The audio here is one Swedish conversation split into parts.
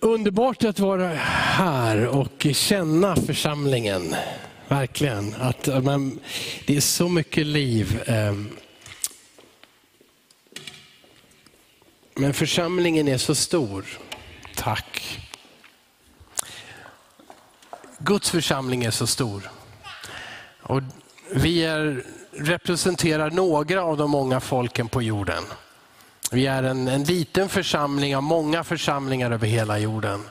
Underbart att vara här och känna församlingen. Verkligen. Att man, det är så mycket liv. Ehm. Men församlingen är så stor. Tack. Guds församling är så stor. Och vi är, representerar några av de många folken på jorden. Vi är en, en liten församling av många församlingar över hela jorden.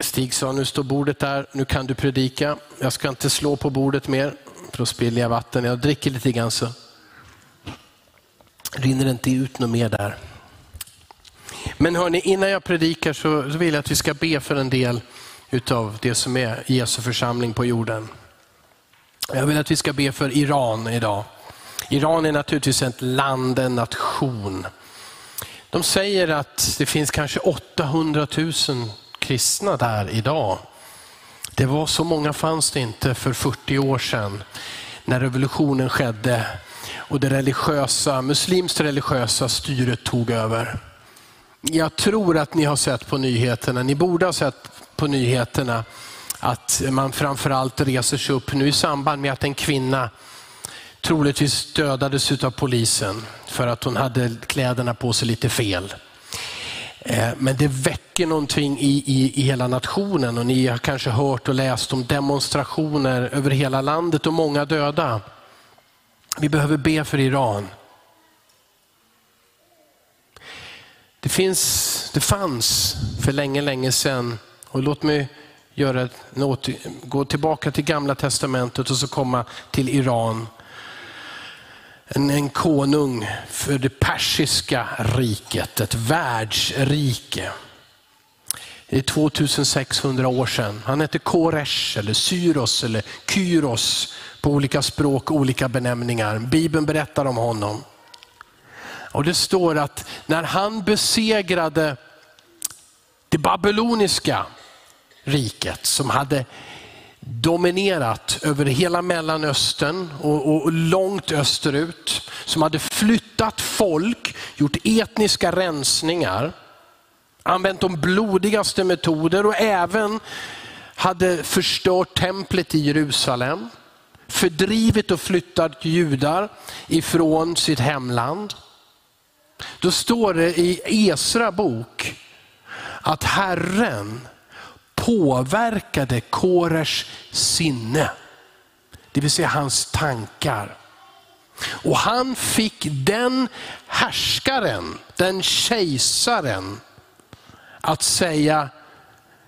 Stig sa, nu står bordet där, nu kan du predika. Jag ska inte slå på bordet mer, för då spiller jag vatten. Jag dricker lite grann så rinner det inte ut något mer där. Men hörni, innan jag predikar så vill jag att vi ska be för en del utav det som är Jesu församling på jorden. Jag vill att vi ska be för Iran idag. Iran är naturligtvis ett land, en nation. De säger att det finns kanske 800 000 kristna där idag. Det var så många fanns det inte för 40 år sedan när revolutionen skedde och det religiösa, muslimskt religiösa styret tog över. Jag tror att ni har sett på nyheterna, ni borde ha sett på nyheterna att man framförallt reser sig upp nu i samband med att en kvinna troligtvis dödades av polisen för att hon hade kläderna på sig lite fel. Eh, men det väcker någonting i, i, i hela nationen och ni har kanske hört och läst om demonstrationer över hela landet och många döda. Vi behöver be för Iran. Det, finns, det fanns för länge, länge sedan, och låt mig göra, gå tillbaka till gamla testamentet och så komma till Iran en, en konung för det persiska riket, ett världsrike. Det är 2600 år sedan. Han hette Koresh, eller Syros eller Kyros på olika språk, olika benämningar. Bibeln berättar om honom. Och Det står att när han besegrade det babyloniska riket som hade dominerat över hela Mellanöstern och, och, långt österut. Som hade flyttat folk, gjort etniska rensningar, använt de blodigaste metoder och även hade förstört templet i Jerusalem. Fördrivit och flyttat judar ifrån sitt hemland. Då står det i Esra bok att Herren påverkade Korers sinne. Det vill säga hans tankar. Och han fick den härskaren, den kejsaren, att säga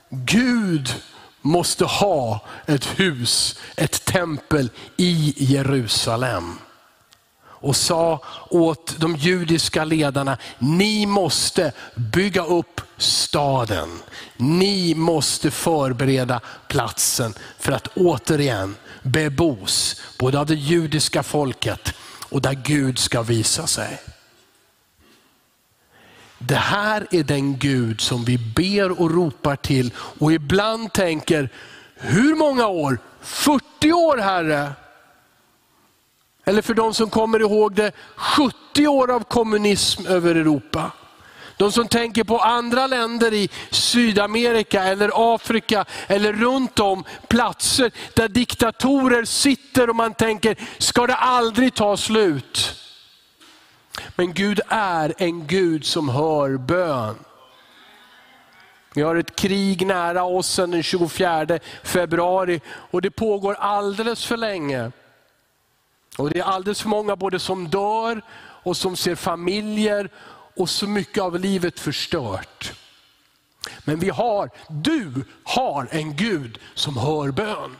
Gud måste ha ett hus, ett tempel i Jerusalem och sa åt de judiska ledarna, ni måste bygga upp staden. Ni måste förbereda platsen för att återigen bebos, både av det judiska folket och där Gud ska visa sig. Det här är den Gud som vi ber och ropar till och ibland tänker, hur många år? 40 år Herre. Eller för de som kommer ihåg det, 70 år av kommunism över Europa. De som tänker på andra länder i Sydamerika eller Afrika eller runt om platser där diktatorer sitter och man tänker, ska det aldrig ta slut? Men Gud är en Gud som hör bön. Vi har ett krig nära oss sedan den 24 februari och det pågår alldeles för länge. Och Det är alldeles för många både som dör och som ser familjer och så mycket av livet förstört. Men vi har, du har en Gud som hör bön.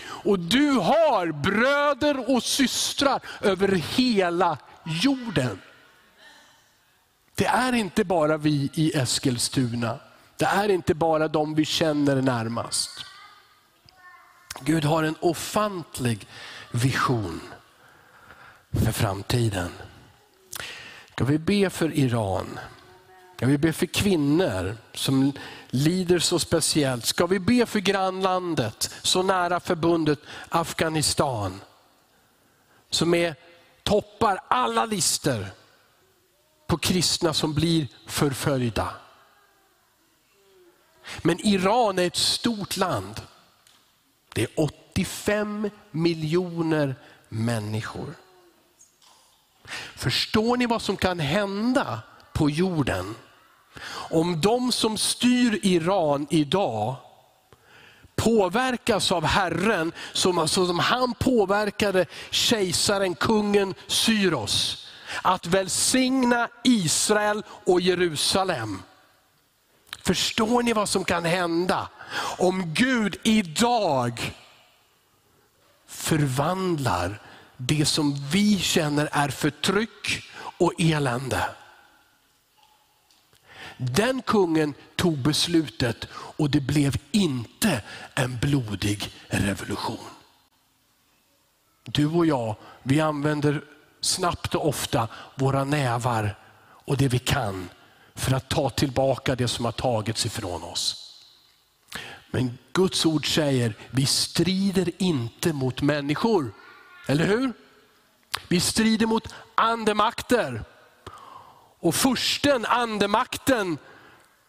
Och du har bröder och systrar över hela jorden. Det är inte bara vi i Eskilstuna. Det är inte bara de vi känner närmast. Gud har en ofantlig vision för framtiden. Ska vi be för Iran? Ska vi be för kvinnor som lider så speciellt? Ska vi be för grannlandet, så nära förbundet Afghanistan? Som är, toppar alla listor på kristna som blir förföljda. Men Iran är ett stort land. Det är 35 miljoner människor. Förstår ni vad som kan hända på jorden om de som styr Iran idag påverkas av Herren som, alltså, som han påverkade kejsaren, kungen Syros att välsigna Israel och Jerusalem. Förstår ni vad som kan hända om Gud idag förvandlar det som vi känner är förtryck och elände. Den kungen tog beslutet och det blev inte en blodig revolution. Du och jag, vi använder snabbt och ofta våra nävar och det vi kan för att ta tillbaka det som har tagits ifrån oss. Men Guds ord säger, vi strider inte mot människor. Eller hur? Vi strider mot andemakter. Och försten, andemakten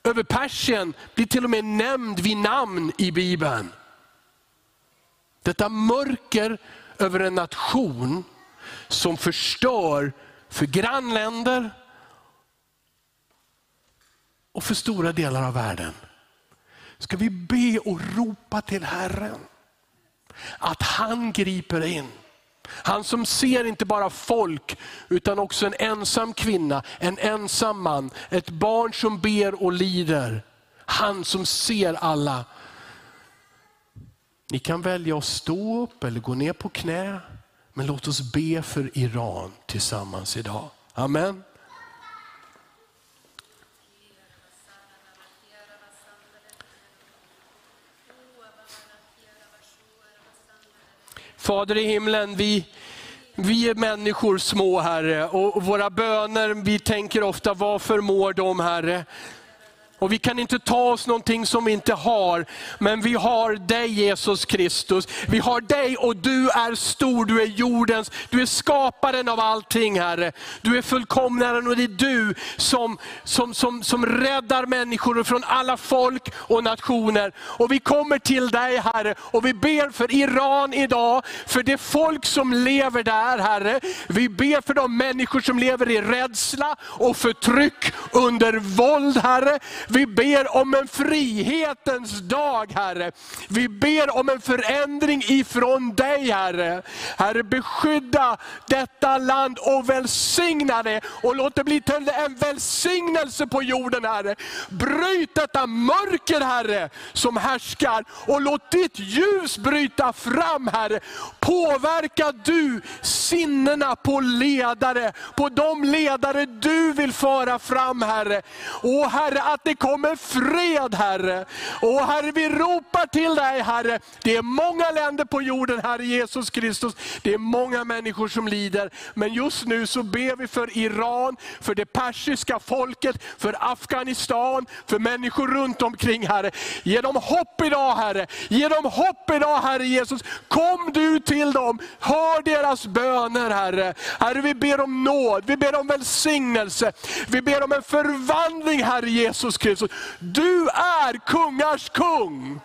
över Persien blir till och med nämnd vid namn i Bibeln. Detta mörker över en nation som förstör för grannländer och för stora delar av världen. Ska vi be och ropa till Herren att han griper in. Han som ser inte bara folk, utan också en ensam kvinna, en ensam man, ett barn som ber och lider. Han som ser alla. Ni kan välja att stå upp eller gå ner på knä, men låt oss be för Iran tillsammans idag. Amen. Fader i himlen, vi, vi är människor små Herre och våra böner, vi tänker ofta, vad förmår de Herre? Och vi kan inte ta oss någonting som vi inte har, men vi har dig Jesus Kristus. Vi har dig och du är stor, du är jordens, du är skaparen av allting Herre. Du är fullkomnaren och det är du som, som, som, som räddar människor från alla folk och nationer. Och vi kommer till dig Herre och vi ber för Iran idag, för det folk som lever där Herre. Vi ber för de människor som lever i rädsla och förtryck under våld Herre. Vi ber om en frihetens dag Herre. Vi ber om en förändring ifrån dig Herre. Herre beskydda detta land och välsigna det. Och låt det bli till en välsignelse på jorden Herre. Bryt detta mörker Herre som härskar och låt ditt ljus bryta fram Herre. Påverka du sinnena på ledare, på de ledare du vill föra fram Herre. Och Herre att det kommer fred Herre. Och Herre vi ropar till dig Herre. Det är många länder på jorden Herre Jesus Kristus. Det är många människor som lider. Men just nu så ber vi för Iran, för det persiska folket, för Afghanistan, för människor runt omkring Herre. Ge dem hopp idag Herre. Ge dem hopp idag Herre Jesus. Kom du till dem, hör deras böner Herre. Herre vi ber om nåd, vi ber om välsignelse. Vi ber om en förvandling Herre Jesus Kristus. Kristus. Du är kungars kung.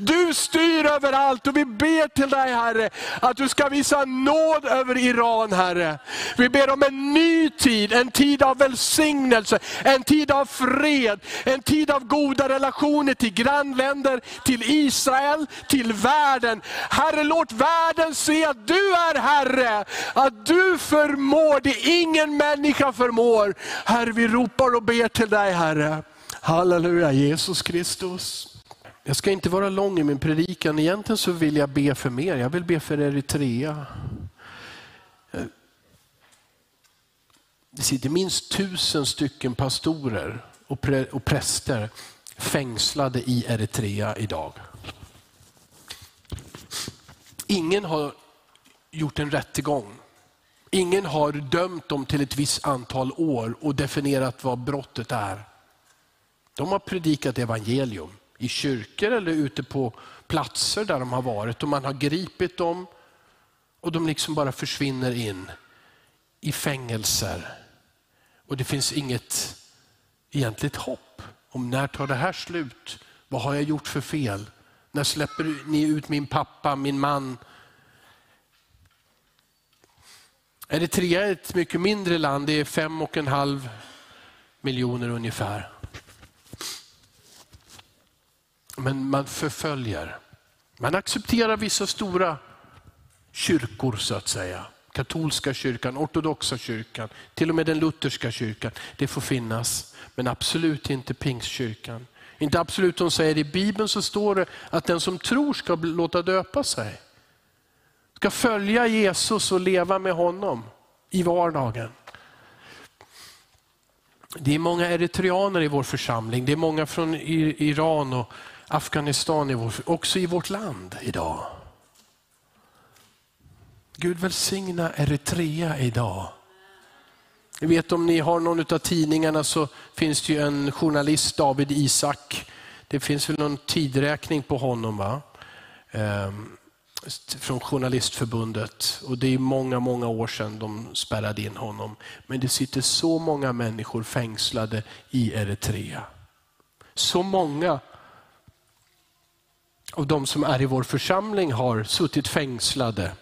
Du styr över allt och vi ber till dig Herre, att du ska visa nåd över Iran Herre. Vi ber om en ny tid, en tid av välsignelse, en tid av fred, en tid av goda relationer till grannländer, till Israel, till världen. Herre låt världen se att du är Herre, att du förmår det ingen människa förmår. Herre vi ropar och ber till dig Herre. Halleluja, Jesus Kristus. Jag ska inte vara lång i min predikan. Egentligen så vill jag be för mer. Jag vill be för Eritrea. Det sitter minst tusen stycken pastorer och, och präster fängslade i Eritrea idag. Ingen har gjort en rättegång. Ingen har dömt dem till ett visst antal år och definierat vad brottet är. De har predikat evangelium i kyrkor eller ute på platser där de har varit och man har gripit dem och de liksom bara försvinner in i fängelser. Och det finns inget egentligt hopp om när tar det här slut? Vad har jag gjort för fel? När släpper ni ut min pappa, min man? Eritrea är ett mycket mindre land, det är fem och en halv miljoner ungefär. Men man förföljer. Man accepterar vissa stora kyrkor så att säga. Katolska kyrkan, ortodoxa kyrkan, till och med den lutherska kyrkan. Det får finnas, men absolut inte pingstkyrkan. Inte absolut, de säger i Bibeln så står det att den som tror ska låta döpa sig. Ska följa Jesus och leva med honom i vardagen. Det är många eritreaner i vår församling, det är många från Iran och Afghanistan, i vår, också i vårt land idag. Gud välsigna Eritrea idag. Jag vet om ni har någon av tidningarna så finns det ju en journalist, David Isak. Det finns väl någon tidräkning på honom va? Ehm, från Journalistförbundet. Och det är många, många år sedan de spärrade in honom. Men det sitter så många människor fängslade i Eritrea. Så många av de som är i vår församling har suttit fängslade,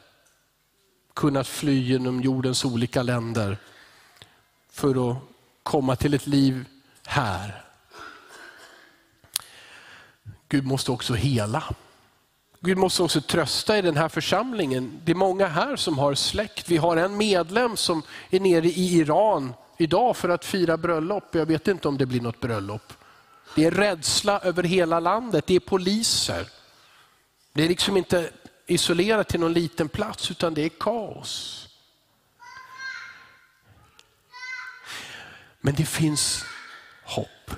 kunnat fly genom jordens olika länder för att komma till ett liv här. Gud måste också hela. Gud måste också trösta i den här församlingen. Det är många här som har släkt. Vi har en medlem som är nere i Iran idag för att fira bröllop. Jag vet inte om det blir något bröllop. Det är rädsla över hela landet. Det är poliser. Det är liksom inte isolerat till någon liten plats utan det är kaos. Men det finns hopp.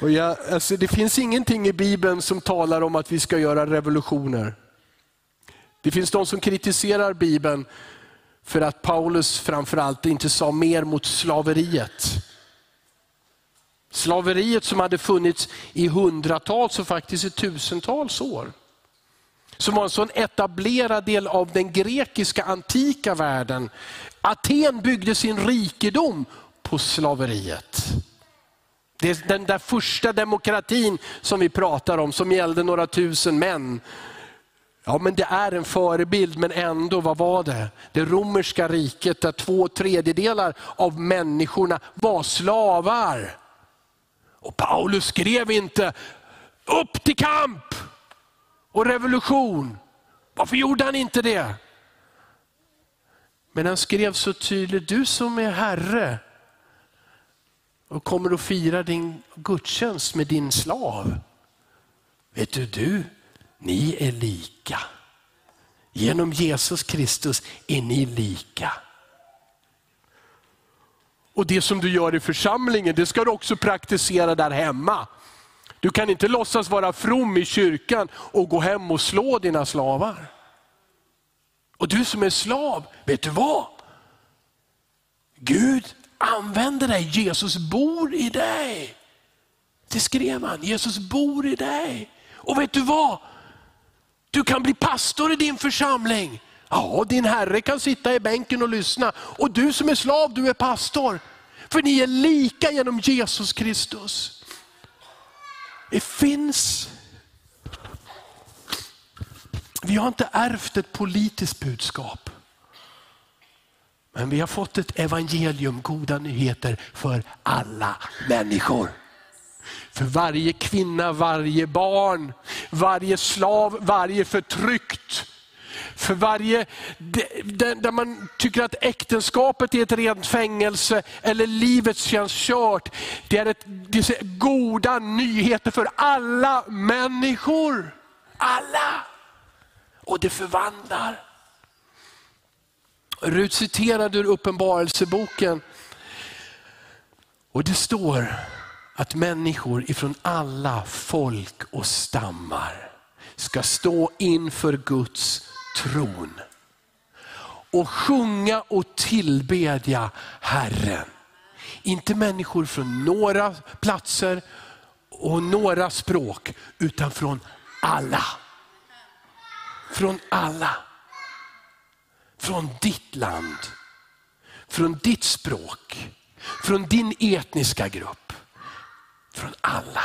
Och jag, alltså det finns ingenting i Bibeln som talar om att vi ska göra revolutioner. Det finns de som kritiserar Bibeln för att Paulus framförallt inte sa mer mot slaveriet. Slaveriet som hade funnits i hundratals och faktiskt i tusentals år. Som var en sån etablerad del av den grekiska antika världen. Aten byggde sin rikedom på slaveriet. Det är den där första demokratin som vi pratar om, som gällde några tusen män. Ja, men det är en förebild, men ändå, vad var det? Det romerska riket där två tredjedelar av människorna var slavar. Och Paulus skrev inte, upp till kamp och revolution. Varför gjorde han inte det? Men han skrev så tydligt, du som är herre och kommer att fira din gudstjänst med din slav. Vet du, du, ni är lika. Genom Jesus Kristus är ni lika. Och det som du gör i församlingen, det ska du också praktisera där hemma. Du kan inte låtsas vara from i kyrkan och gå hem och slå dina slavar. Och du som är slav, vet du vad? Gud använder dig, Jesus bor i dig. Det skrev han, Jesus bor i dig. Och vet du vad? Du kan bli pastor i din församling. Ja, din herre kan sitta i bänken och lyssna. Och du som är slav, du är pastor. För ni är lika genom Jesus Kristus. Det finns vi har inte ärvt ett politiskt budskap. Men vi har fått ett evangelium, goda nyheter för alla människor. För varje kvinna, varje barn, varje slav, varje förtryckt. För varje, där man tycker att äktenskapet är ett rent fängelse eller livet känns kört. Det är, ett, det är goda nyheter för alla människor. Alla och det förvandlar. Rut citerade ur Uppenbarelseboken och det står att människor ifrån alla folk och stammar ska stå inför Guds tron och sjunga och tillbedja Herren. Inte människor från några platser och några språk, utan från alla från alla. Från ditt land från ditt språk, från din etniska grupp, från alla.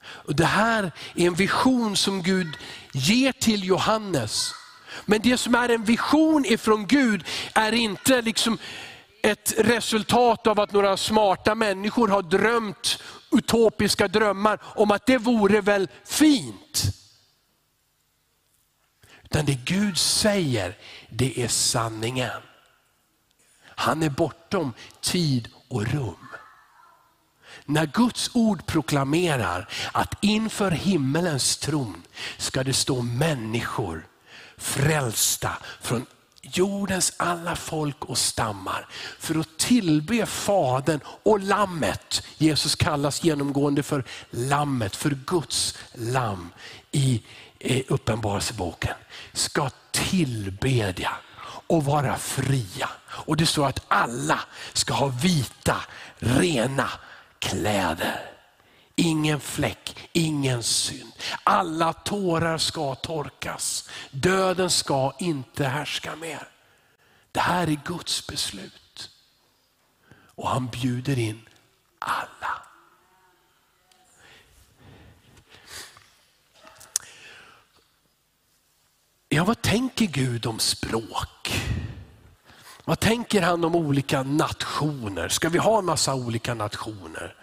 Och Det här är en vision som Gud ger till Johannes. Men det som är en vision ifrån Gud är inte liksom ett resultat av att några smarta människor har drömt utopiska drömmar om att det vore väl fint. Utan det Gud säger, det är sanningen. Han är bortom tid och rum. När Guds ord proklamerar att inför himmelens tron ska det stå människor frälsta från jordens alla folk och stammar för att tillbe Fadern och Lammet. Jesus kallas genomgående för Lammet, för Guds lamm i Uppenbarelseboken. Ska tillbedja och vara fria. Och det står att alla ska ha vita, rena kläder. Ingen fläck, ingen synd. Alla tårar ska torkas. Döden ska inte härska mer. Det här är Guds beslut. Och han bjuder in alla. Ja, vad tänker Gud om språk? Vad tänker han om olika nationer? Ska vi ha en massa olika nationer?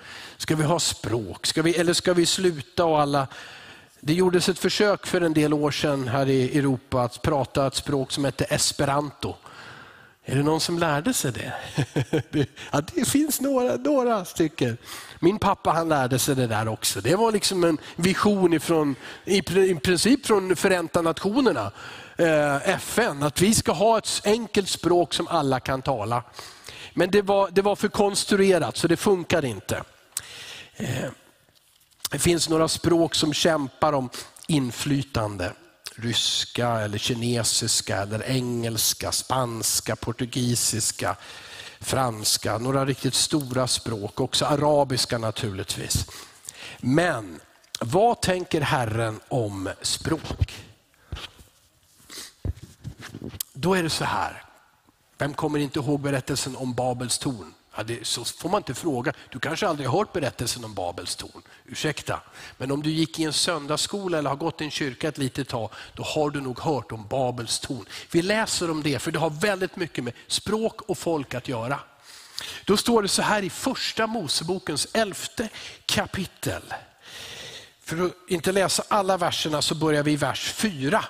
Ska vi ha språk? Ska vi, eller ska vi sluta och alla... Det gjordes ett försök för en del år sedan här i Europa att prata ett språk som hette esperanto. Är det någon som lärde sig det? ja, det finns några, några stycken. Min pappa han lärde sig det där också. Det var liksom en vision ifrån, i princip från Förenta Nationerna, eh, FN, att vi ska ha ett enkelt språk som alla kan tala. Men det var, det var för konstruerat så det funkar inte. Det finns några språk som kämpar om inflytande. Ryska, eller kinesiska, eller engelska, spanska, portugisiska, franska. Några riktigt stora språk, också arabiska naturligtvis. Men vad tänker Herren om språk? Då är det så här, vem kommer inte ihåg berättelsen om Babels torn? Ja, det, så får man inte fråga. Du kanske aldrig har hört berättelsen om Babels torn. Ursäkta. Men om du gick i en söndagsskola eller har gått i en kyrka ett litet tag, då har du nog hört om Babels torn. Vi läser om det, för det har väldigt mycket med språk och folk att göra. Då står det så här i första Mosebokens elfte kapitel. För att inte läsa alla verserna så börjar vi i vers 4.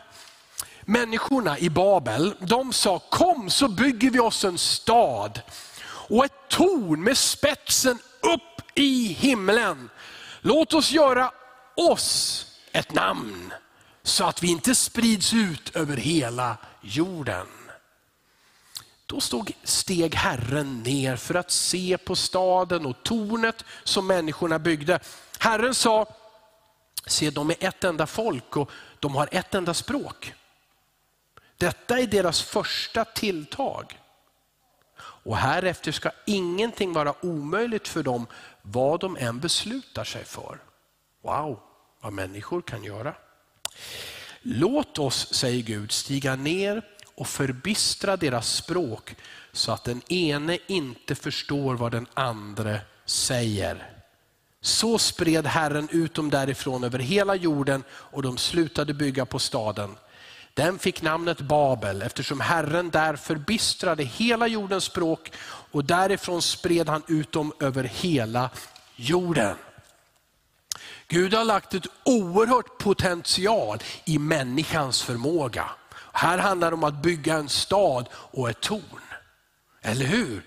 Människorna i Babel, de sa kom så bygger vi oss en stad och ett torn med spetsen upp i himlen. Låt oss göra oss ett namn så att vi inte sprids ut över hela jorden. Då stod, steg Herren ner för att se på staden och tornet som människorna byggde. Herren sa, se de är ett enda folk och de har ett enda språk. Detta är deras första tilltag. Och härefter ska ingenting vara omöjligt för dem vad de än beslutar sig för. Wow, vad människor kan göra. Låt oss, säger Gud, stiga ner och förbistra deras språk så att den ene inte förstår vad den andra säger. Så spred Herren ut dem därifrån över hela jorden och de slutade bygga på staden. Den fick namnet Babel eftersom Herren där förbistrade hela jordens språk och därifrån spred han ut dem över hela jorden. Gud har lagt ett oerhört potential i människans förmåga. Här handlar det om att bygga en stad och ett torn. Eller hur?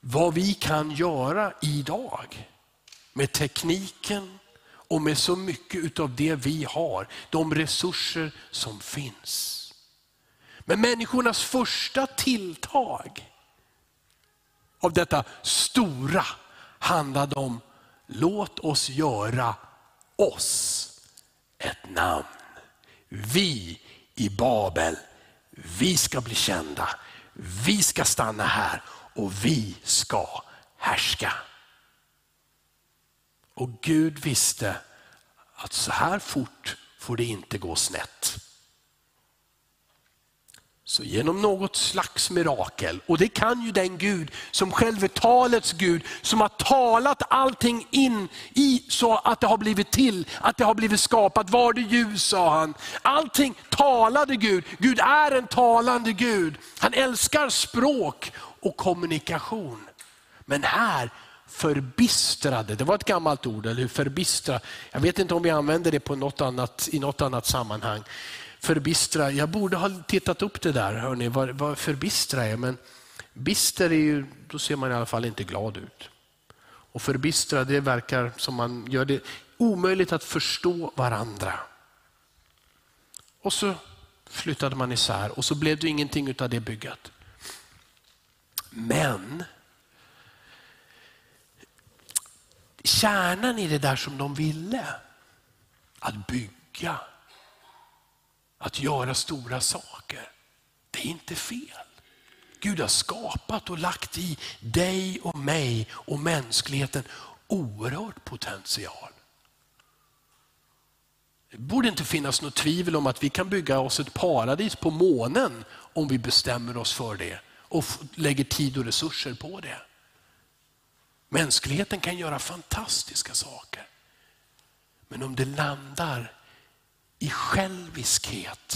Vad vi kan göra idag med tekniken, och med så mycket av det vi har, de resurser som finns. Men människornas första tilltag av detta stora handlade om, låt oss göra oss ett namn. Vi i Babel, vi ska bli kända, vi ska stanna här och vi ska härska. Och Gud visste att så här fort får det inte gå snett. Så genom något slags mirakel, och det kan ju den Gud som själv är talets Gud, som har talat allting in i så att det har blivit till, att det har blivit skapat. Var det ljus sa han. Allting talade Gud. Gud är en talande Gud. Han älskar språk och kommunikation. Men här förbistrade, det var ett gammalt ord, eller hur? Förbistra. Jag vet inte om vi använder det på något annat, i något annat sammanhang förbistra. Jag borde ha tittat upp det där, hörni, vad, vad förbistra är. Men bister är ju, då ser man i alla fall inte glad ut. Och förbistra, det verkar som man gör det omöjligt att förstå varandra. Och så flyttade man isär och så blev det ingenting av det bygget. Men kärnan i det där som de ville, att bygga, att göra stora saker. Det är inte fel. Gud har skapat och lagt i dig och mig och mänskligheten oerhörd potential. Det borde inte finnas något tvivel om att vi kan bygga oss ett paradis på månen om vi bestämmer oss för det och lägger tid och resurser på det. Mänskligheten kan göra fantastiska saker. Men om det landar i själviskhet.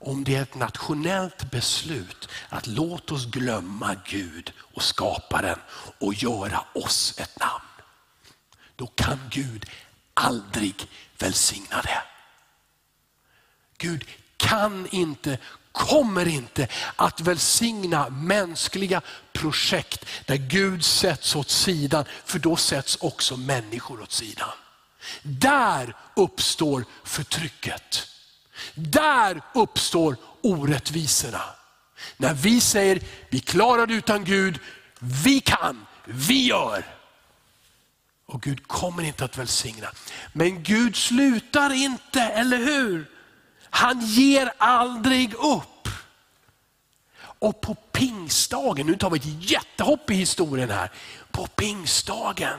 Om det är ett nationellt beslut att låt oss glömma Gud och skaparen och göra oss ett namn. Då kan Gud aldrig välsigna det. Gud kan inte, kommer inte att välsigna mänskliga projekt där Gud sätts åt sidan, för då sätts också människor åt sidan. Där uppstår förtrycket. Där uppstår orättvisorna. När vi säger, vi klarar det utan Gud, vi kan, vi gör. Och Gud kommer inte att välsigna. Men Gud slutar inte, eller hur? Han ger aldrig upp. Och på pingstdagen, nu tar vi ett jättehopp i historien här. På pingstdagen,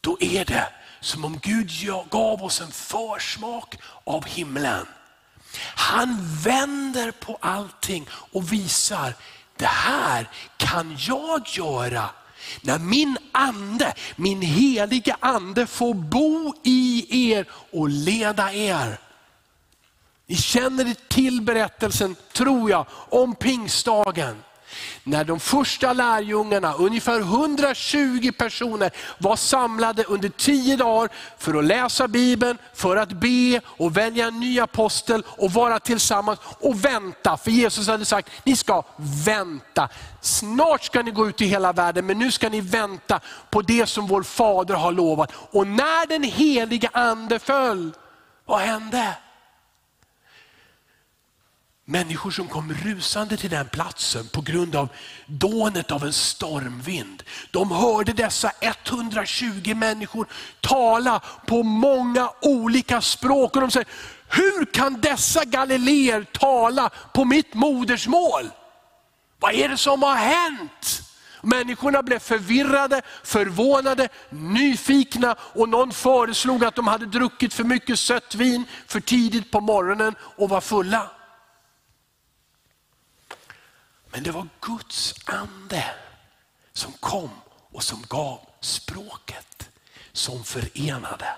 då är det som om Gud gav oss en försmak av himlen. Han vänder på allting och visar, det här kan jag göra. När min ande, min heliga ande får bo i er och leda er. Ni känner till berättelsen, tror jag, om pingstdagen. När de första lärjungarna, ungefär 120 personer, var samlade under tio dagar för att läsa Bibeln, för att be och välja en ny apostel och vara tillsammans och vänta. För Jesus hade sagt, ni ska vänta. Snart ska ni gå ut i hela världen, men nu ska ni vänta på det som vår fader har lovat. Och när den heliga ande föll, vad hände? Människor som kom rusande till den platsen på grund av dånet av en stormvind. De hörde dessa 120 människor tala på många olika språk. Och de säger, hur kan dessa galileer tala på mitt modersmål? Vad är det som har hänt? Människorna blev förvirrade, förvånade, nyfikna och någon föreslog att de hade druckit för mycket sött vin för tidigt på morgonen och var fulla. Men det var Guds ande som kom och som gav språket som förenade.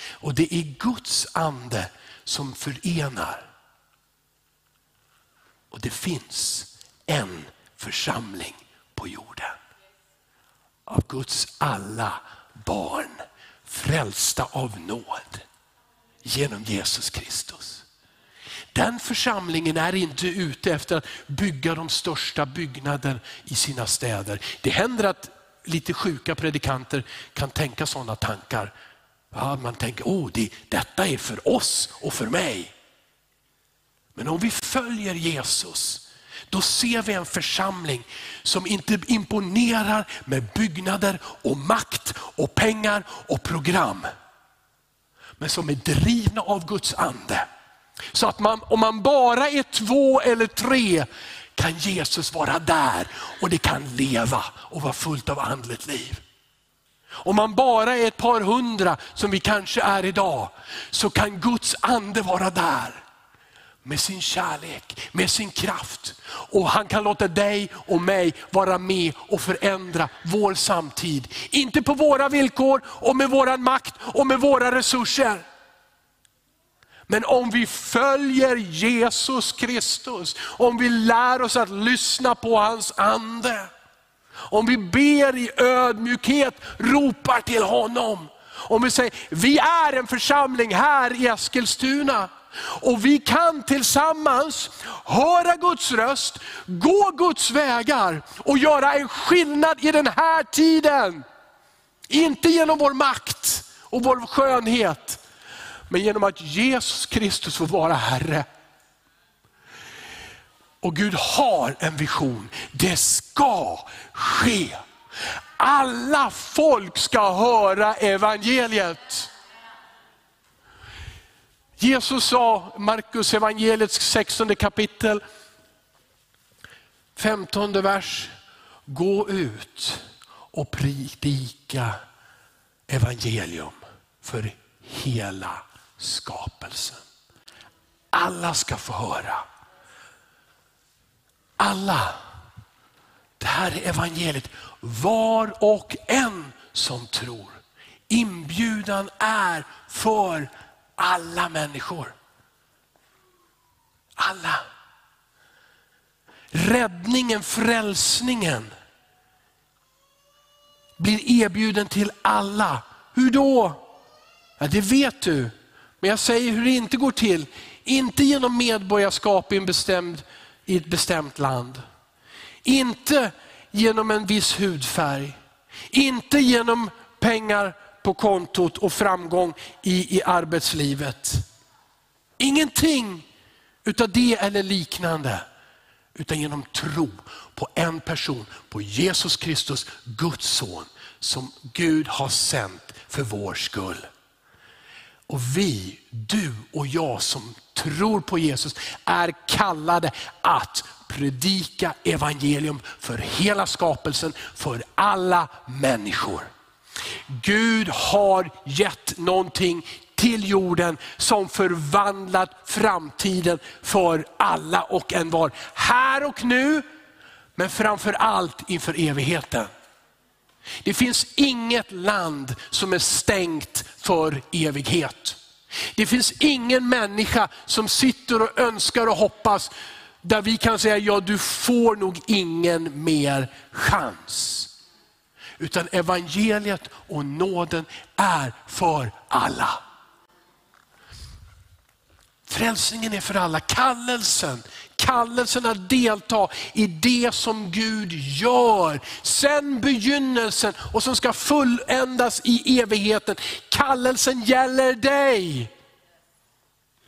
Och det är Guds ande som förenar. Och det finns en församling på jorden. Av Guds alla barn, frälsta av nåd genom Jesus Kristus. Den församlingen är inte ute efter att bygga de största byggnader i sina städer. Det händer att lite sjuka predikanter kan tänka sådana tankar. Ja, man tänker, oh, det, detta är för oss och för mig. Men om vi följer Jesus, då ser vi en församling som inte imponerar med byggnader och makt och pengar och program. Men som är drivna av Guds ande. Så att man, om man bara är två eller tre kan Jesus vara där och det kan leva och vara fullt av andligt liv. Om man bara är ett par hundra, som vi kanske är idag, så kan Guds ande vara där. med sin kärlek, med sin kraft. Och han kan låta dig och mig vara med och förändra vår samtid. Inte på våra villkor och med våran makt och med våra resurser. Men om vi följer Jesus Kristus, om vi lär oss att lyssna på hans ande, om vi ber i ödmjukhet, ropar till honom. Om vi säger, vi är en församling här i Eskilstuna. Och vi kan tillsammans höra Guds röst, gå Guds vägar och göra en skillnad i den här tiden. Inte genom vår makt och vår skönhet, men genom att Jesus Kristus får vara Herre. Och Gud har en vision, det ska ske. Alla folk ska höra evangeliet. Jesus sa, Markus evangeliets 16 kapitel, 15 vers, gå ut och predika evangelium för hela skapelsen. Alla ska få höra. Alla. Det här är evangeliet. Var och en som tror. Inbjudan är för alla människor. Alla. Räddningen, frälsningen blir erbjuden till alla. Hur då? Ja, det vet du. Men jag säger hur det inte går till. Inte genom medborgarskap i, en bestämd, i ett bestämt land. Inte genom en viss hudfärg. Inte genom pengar på kontot och framgång i, i arbetslivet. Ingenting utav det eller liknande. Utan genom tro på en person, på Jesus Kristus, Guds son, som Gud har sänt för vår skull. Och vi, du och jag som tror på Jesus, är kallade att predika evangelium för hela skapelsen, för alla människor. Gud har gett någonting till jorden som förvandlat framtiden för alla och en var. Här och nu, men framför allt inför evigheten. Det finns inget land som är stängt för evighet. Det finns ingen människa som sitter och önskar och hoppas, där vi kan säga, ja du får nog ingen mer chans. Utan evangeliet och nåden är för alla. Frälsningen är för alla. Kallelsen, kallelsen att delta i det som Gud gör. Sen begynnelsen och som ska fulländas i evigheten. Kallelsen gäller dig.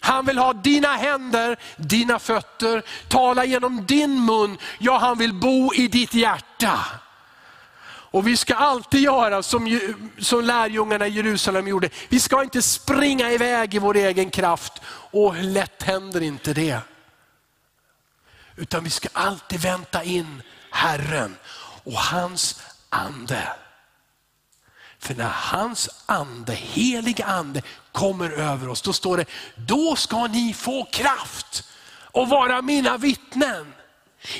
Han vill ha dina händer, dina fötter, tala genom din mun. Ja, han vill bo i ditt hjärta. Och vi ska alltid göra som, som lärjungarna i Jerusalem gjorde. Vi ska inte springa iväg i vår egen kraft. Och hur lätt händer inte det? Utan vi ska alltid vänta in Herren och hans ande. För när hans ande, heliga ande kommer över oss, då står det, då ska ni få kraft och vara mina vittnen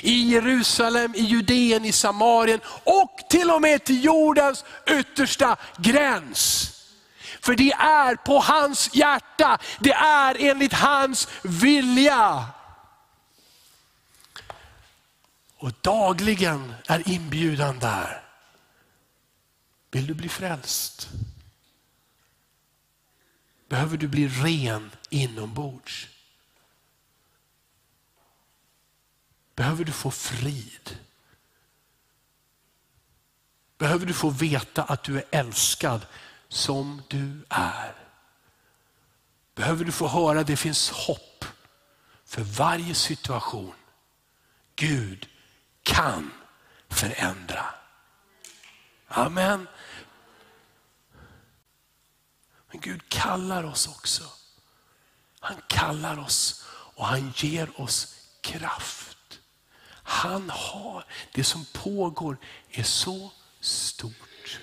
i Jerusalem, i Judeen, i Samarien och till och med till jordens yttersta gräns. För det är på hans hjärta, det är enligt hans vilja. Och dagligen är inbjudan där. Vill du bli frälst? Behöver du bli ren inombords? behöver du få frid. Behöver du få veta att du är älskad som du är. Behöver du få höra att det finns hopp för varje situation. Gud kan förändra. Amen. Men Gud kallar oss också. Han kallar oss och han ger oss kraft. Han har, det som pågår är så stort.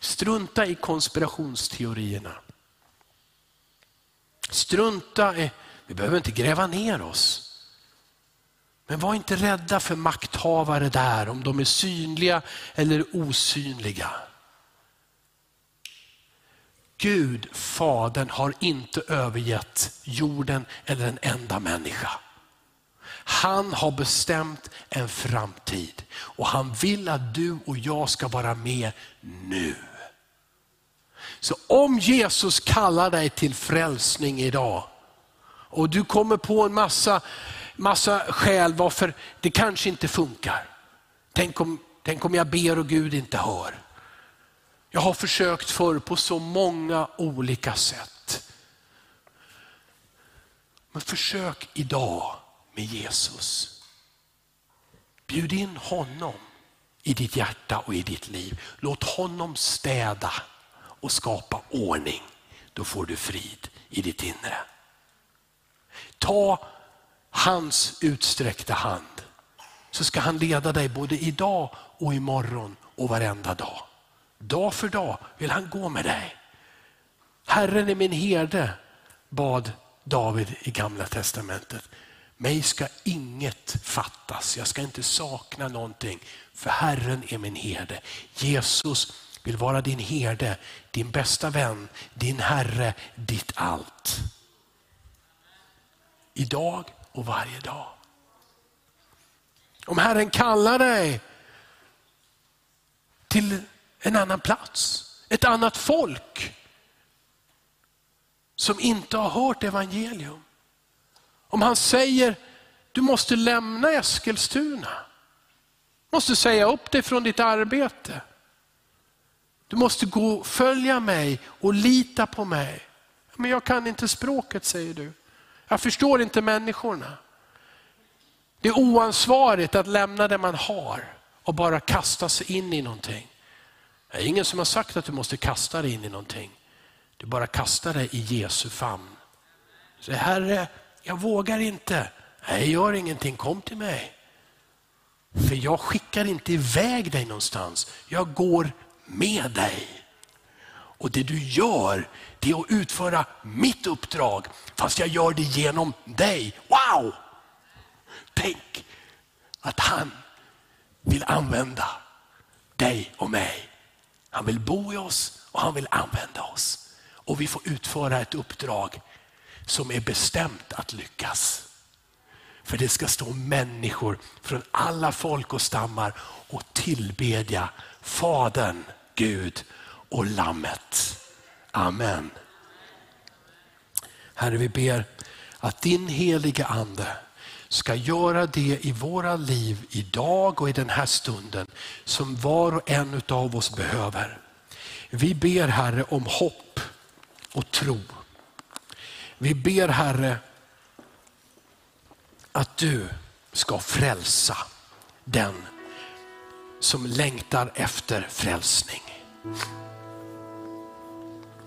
Strunta i konspirationsteorierna. Strunta i Vi behöver inte gräva ner oss. Men var inte rädda för makthavare där, om de är synliga eller osynliga. Gud, Fadern, har inte övergett jorden eller en enda människa. Han har bestämt en framtid och han vill att du och jag ska vara med nu. Så om Jesus kallar dig till frälsning idag och du kommer på en massa, massa skäl varför det kanske inte funkar. Tänk om, tänk om jag ber och Gud inte hör. Jag har försökt förr på så många olika sätt. Men försök idag med Jesus. Bjud in honom i ditt hjärta och i ditt liv. Låt honom städa och skapa ordning. Då får du frid i ditt inre. Ta hans utsträckta hand så ska han leda dig både idag och imorgon och varenda dag. Dag för dag vill han gå med dig. Herren är min herde, bad David i gamla testamentet. Mig ska inget fattas, jag ska inte sakna någonting, för Herren är min herde. Jesus vill vara din herde, din bästa vän, din Herre, ditt allt. Idag och varje dag. Om Herren kallar dig till en annan plats, ett annat folk som inte har hört evangelium. Om han säger, du måste lämna Eskilstuna, måste säga upp dig från ditt arbete. Du måste gå, följa mig och lita på mig. Men jag kan inte språket säger du. Jag förstår inte människorna. Det är oansvarigt att lämna det man har och bara kasta sig in i någonting. Det är ingen som har sagt att du måste kasta dig in i någonting. Du bara kastar dig i Jesu famn. Så Herre, jag vågar inte. Nej, gör ingenting, kom till mig. För jag skickar inte iväg dig någonstans. Jag går med dig. Och det du gör, det är att utföra mitt uppdrag, fast jag gör det genom dig. Wow! Tänk att han vill använda dig och mig. Han vill bo i oss och han vill använda oss. Och vi får utföra ett uppdrag som är bestämt att lyckas. För det ska stå människor från alla folk och stammar och tillbedja Fadern, Gud och Lammet. Amen. Herre, vi ber att din heliga Ande ska göra det i våra liv idag och i den här stunden som var och en av oss behöver. Vi ber Herre om hopp och tro. Vi ber Herre att du ska frälsa den som längtar efter frälsning.